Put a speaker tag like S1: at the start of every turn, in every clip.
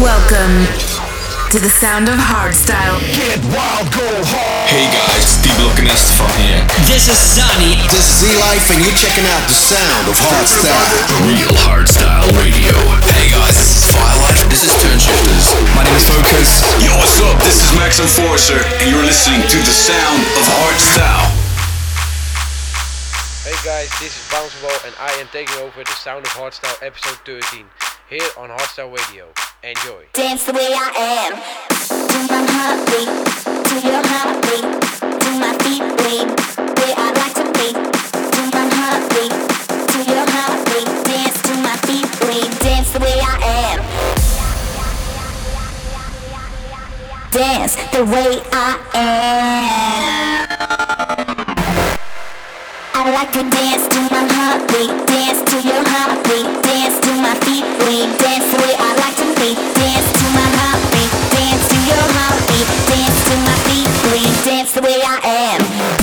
S1: Welcome to the sound of hardstyle.
S2: Get wild, go hard.
S3: Hey guys, Steve Lokenest from here.
S4: This is Sunny.
S5: This is Z-Life and you're checking out the sound of hardstyle.
S3: Real hardstyle radio. Hey guys, this is Firelight. This is Toneshifterz. My name is Focus.
S6: Yo, what's up? This is Max Enforcer, and you're listening to the sound of hardstyle.
S7: Hey guys, this is Bouncing Ball and I am taking over the Sound of Hardstyle episode 13 here on Hardstyle Radio. Enjoy.
S8: Dance the way I am. To my heartbeat, to your heartbeat, to my feet bleed. Where I like to be. To my heartbeat, to your heartbeat. Dance to my feet bleed. Dance the way I am. Dance the way I am. I like to dance to my heartbeat, dance to your heartbeat, dance to my feet bleed, dance the way I like to be, dance to my heartbeat, dance to your heartbeat, dance to my feet bleed, dance the way I am,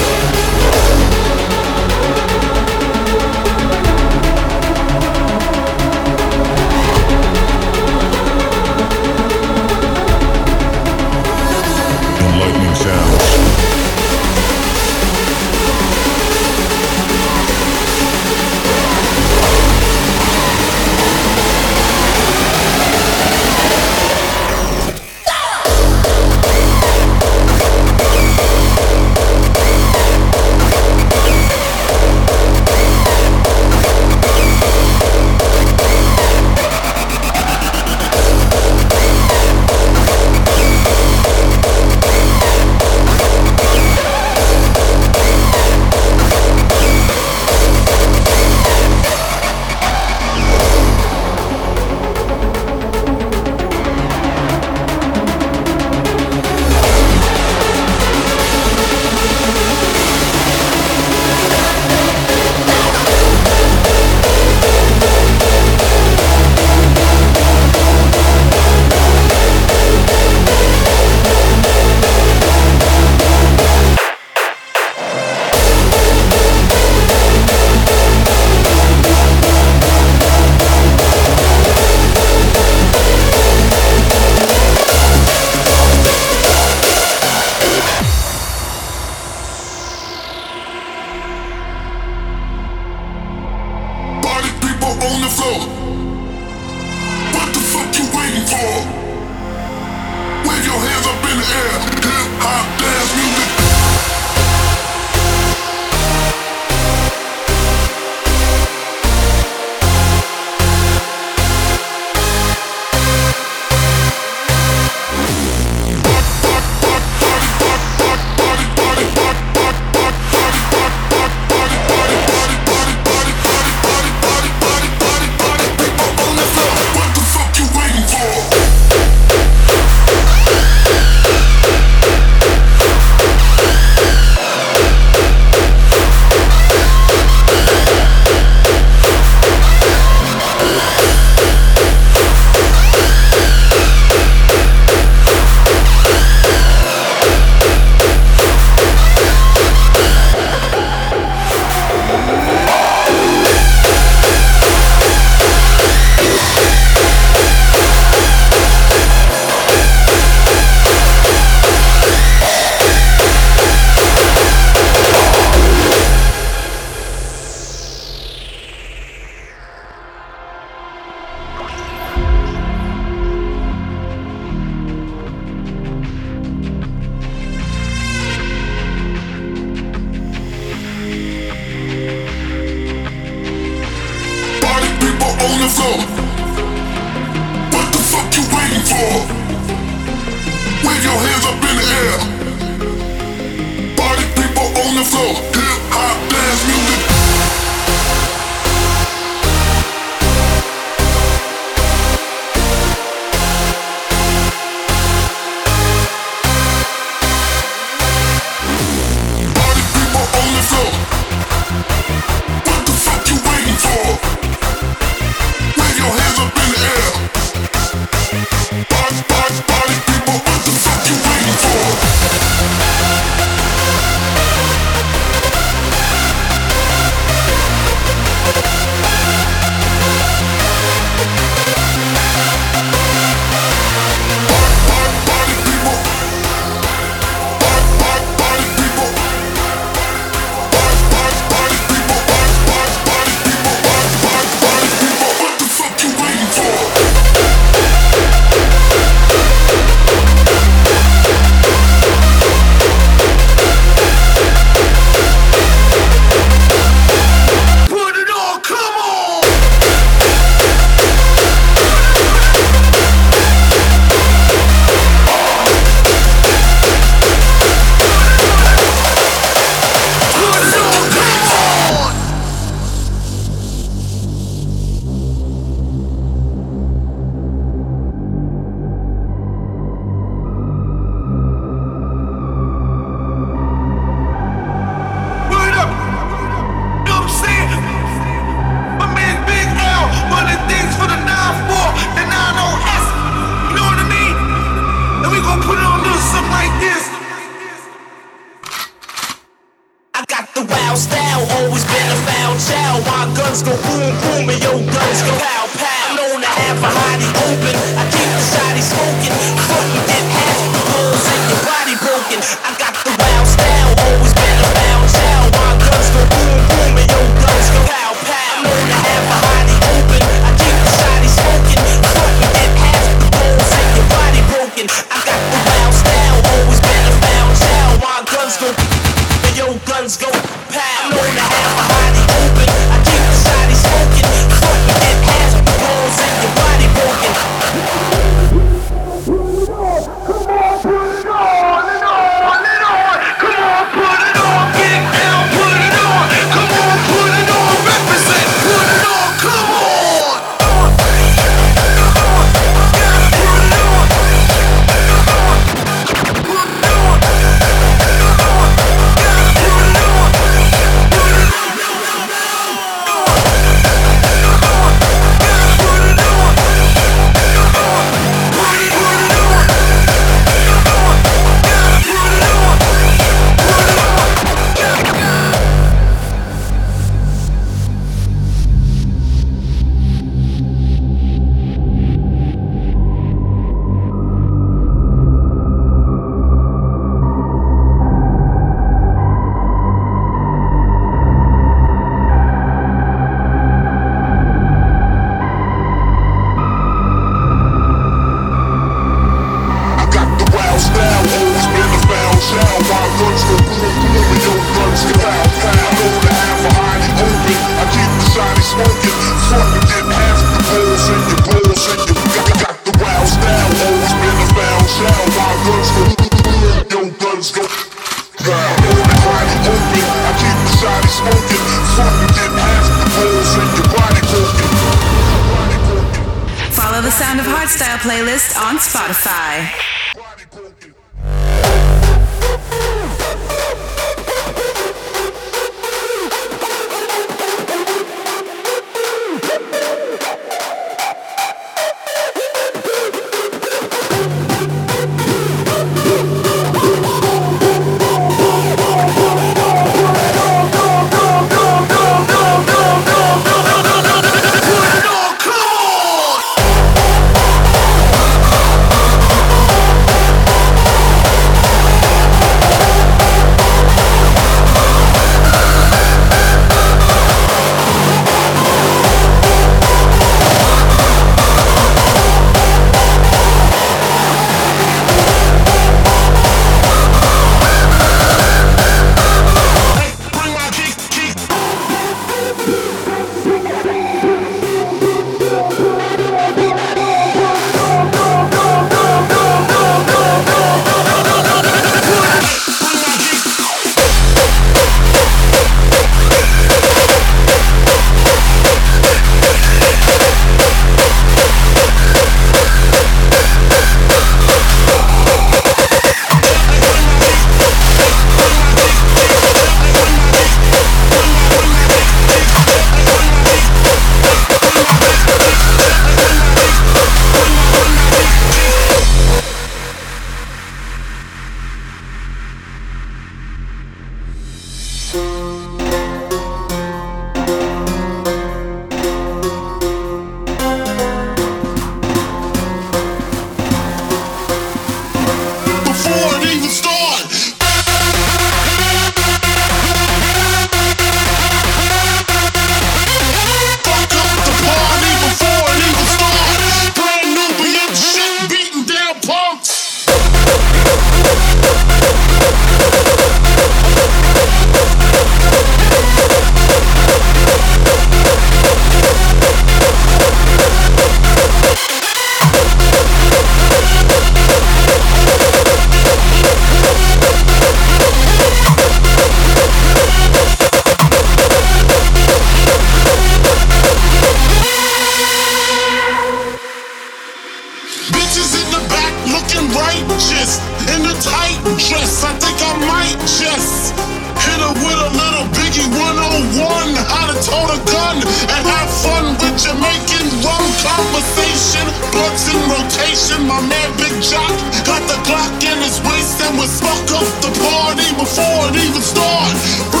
S8: my
S5: man Big Jock got the clock in his waist and was fuck up the party before it even started.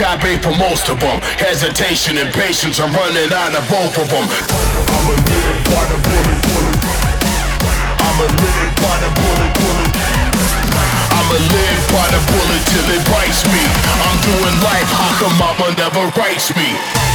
S9: Kabe promotes to
S5: them. Hesitation and patience are running out of both of them. I'm a minute by the bullet, bullet. I'm a minute by the bullet, bullet. I'ma live by the bullet till it bites me. I'm doing life, how come mama never writes me?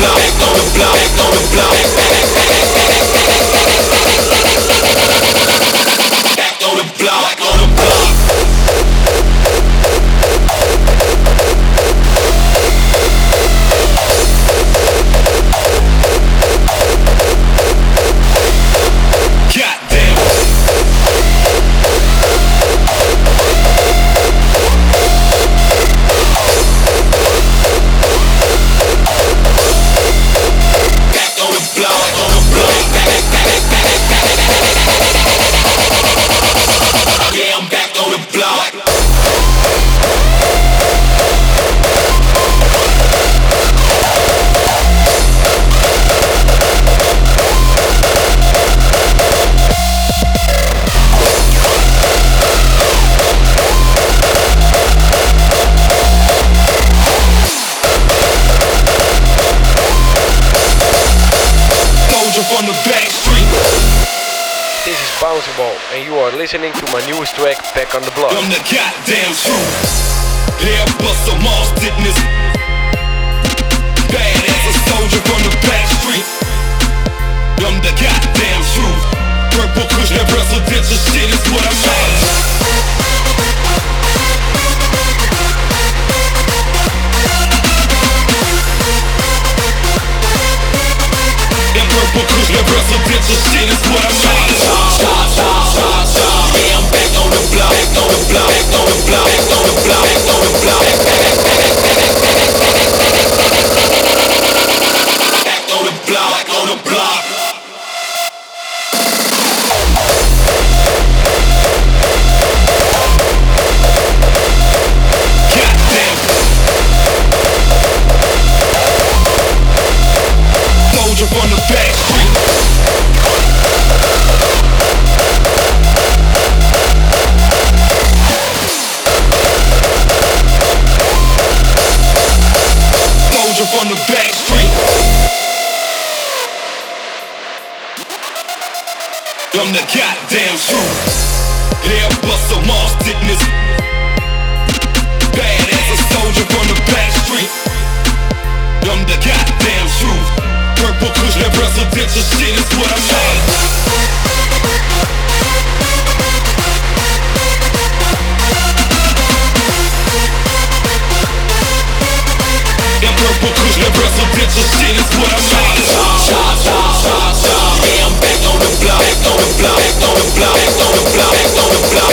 S10: Back on the block, back on the block, back on the block.
S6: I'm the goddamn truth. Hair bust, I'm
S11: all
S12: stiffness. blow, blow, blow, blow.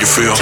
S12: You
S13: feel.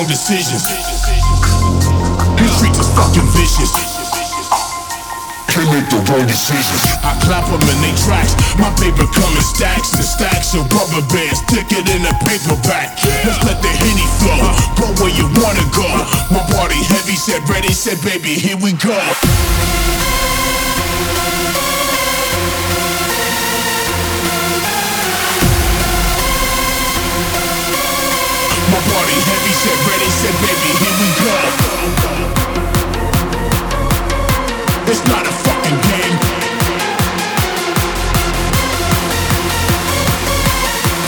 S5: Wrong decisions. These streets is fucking vicious. Can't make the wrong decisions. I clap them in they tracks. My paper come in stacks and stacks of rubber bands. It in a paperback. Let's let the henny flow. Go where you wanna go. My party heavy, said ready, said baby, here we go. Heavy, said ready, said baby, here we go. It's not a fucking game.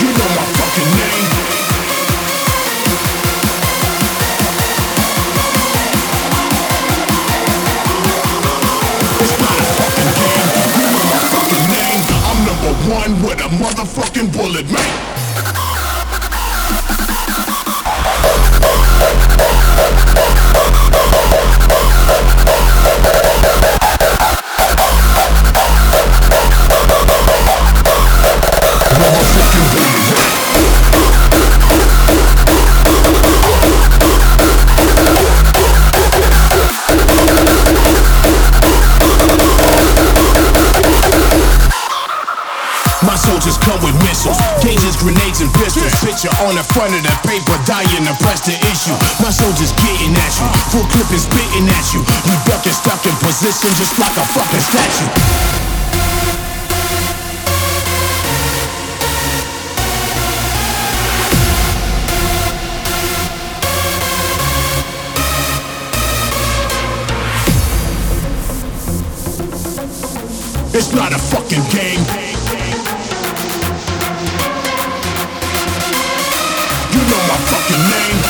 S5: You know my fucking name. It's not a fucking game. You know my fucking name. I'm number one with a motherfucking bullet, man. Picture on the front of the paper, dying to press the issue. My soldiers getting at you, full clip is spitting at you. You ducking, stuck in position just like a fucking statue. It's not a fucking game. Fucking name.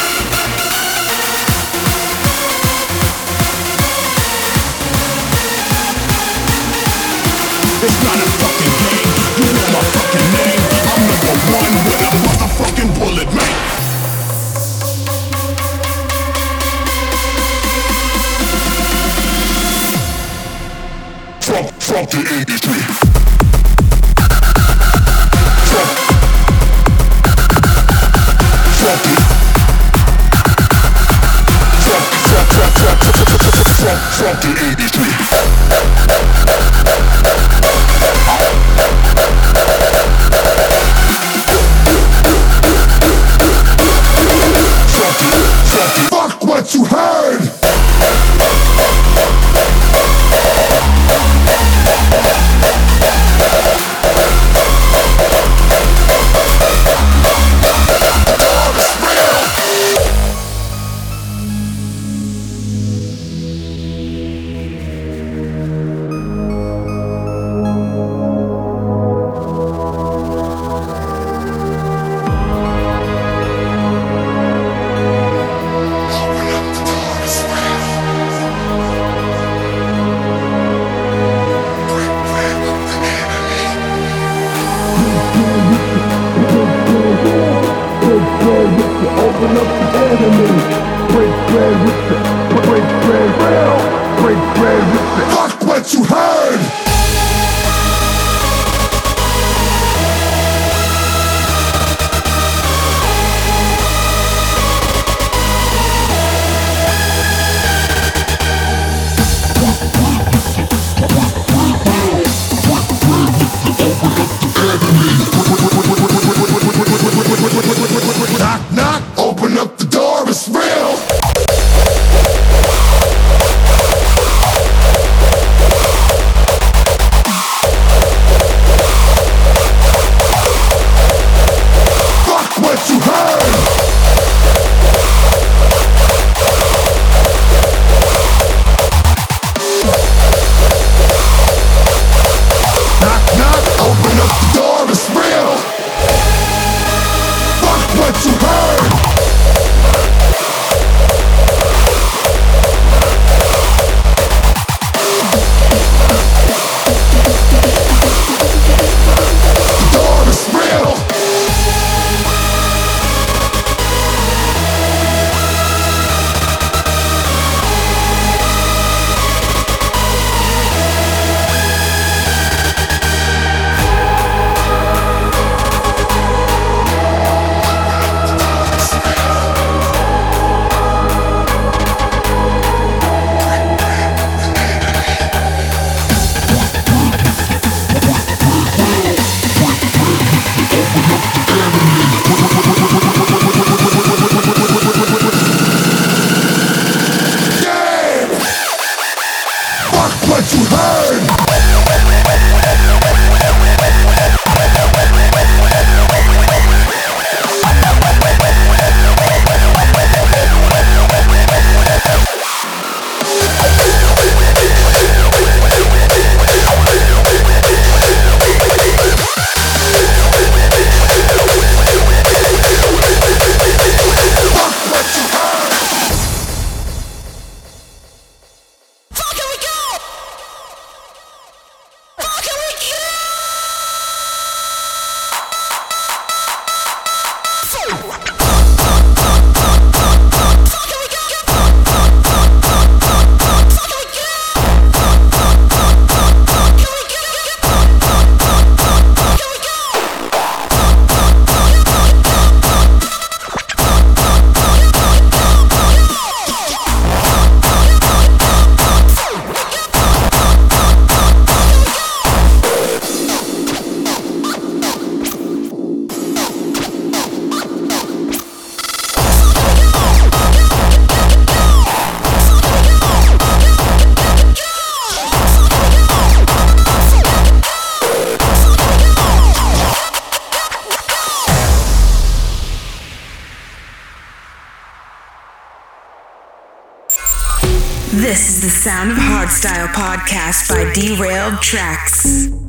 S1: Sound of Hardstyle podcast by Derailed
S14: Traxx.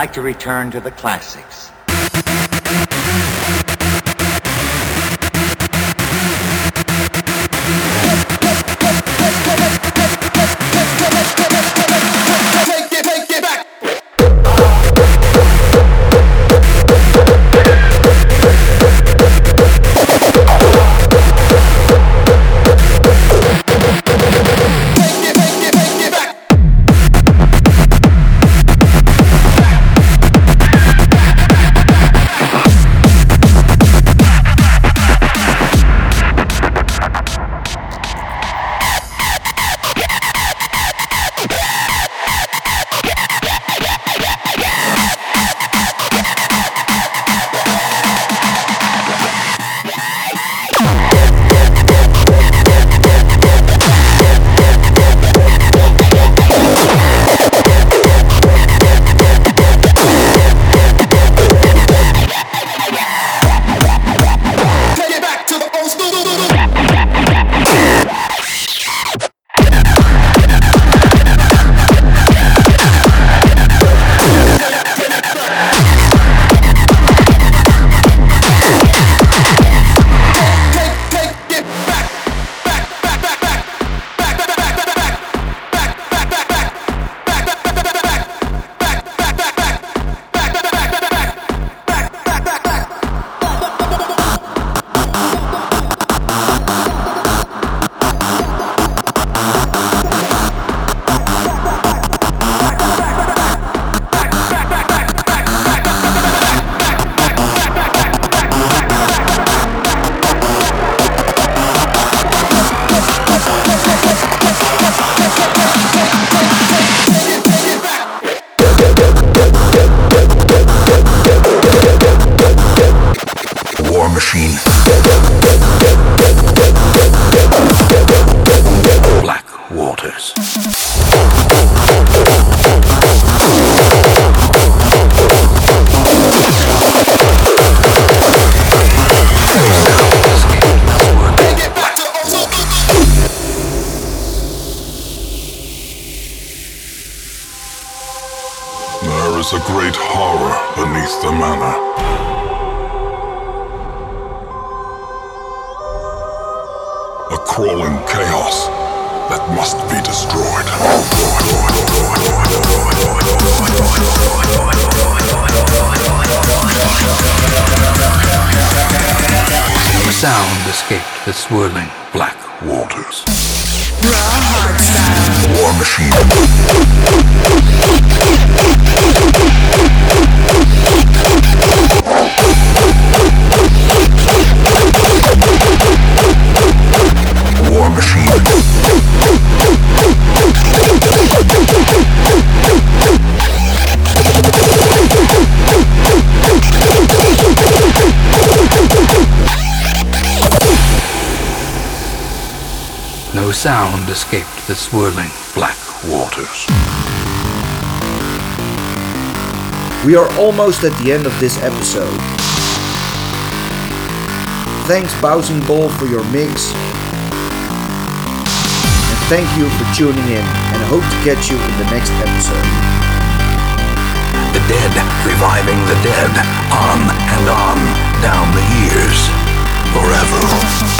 S14: Like to return to the classics.
S13: Is a great horror beneath the manor. A crawling chaos that must be destroyed.
S15: No sound escaped the swirling black waters.
S1: Raw hardstyle.
S13: War. War machine.
S15: No sound escaped the swirling black waters.
S16: We are almost at the end of this episode. Thanks Bouncing Ball for your mix. And thank you for tuning in and I hope to catch you in the next episode.
S17: The dead reviving the dead, on and on, down the years, forever.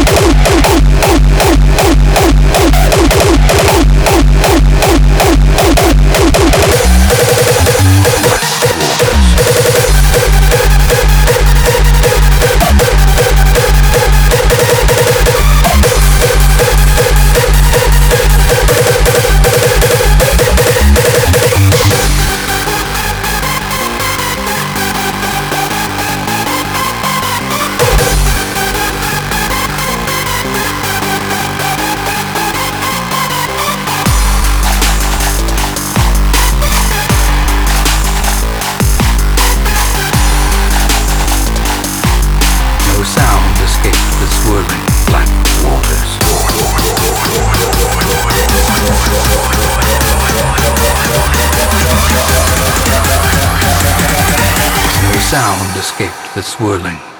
S15: swirling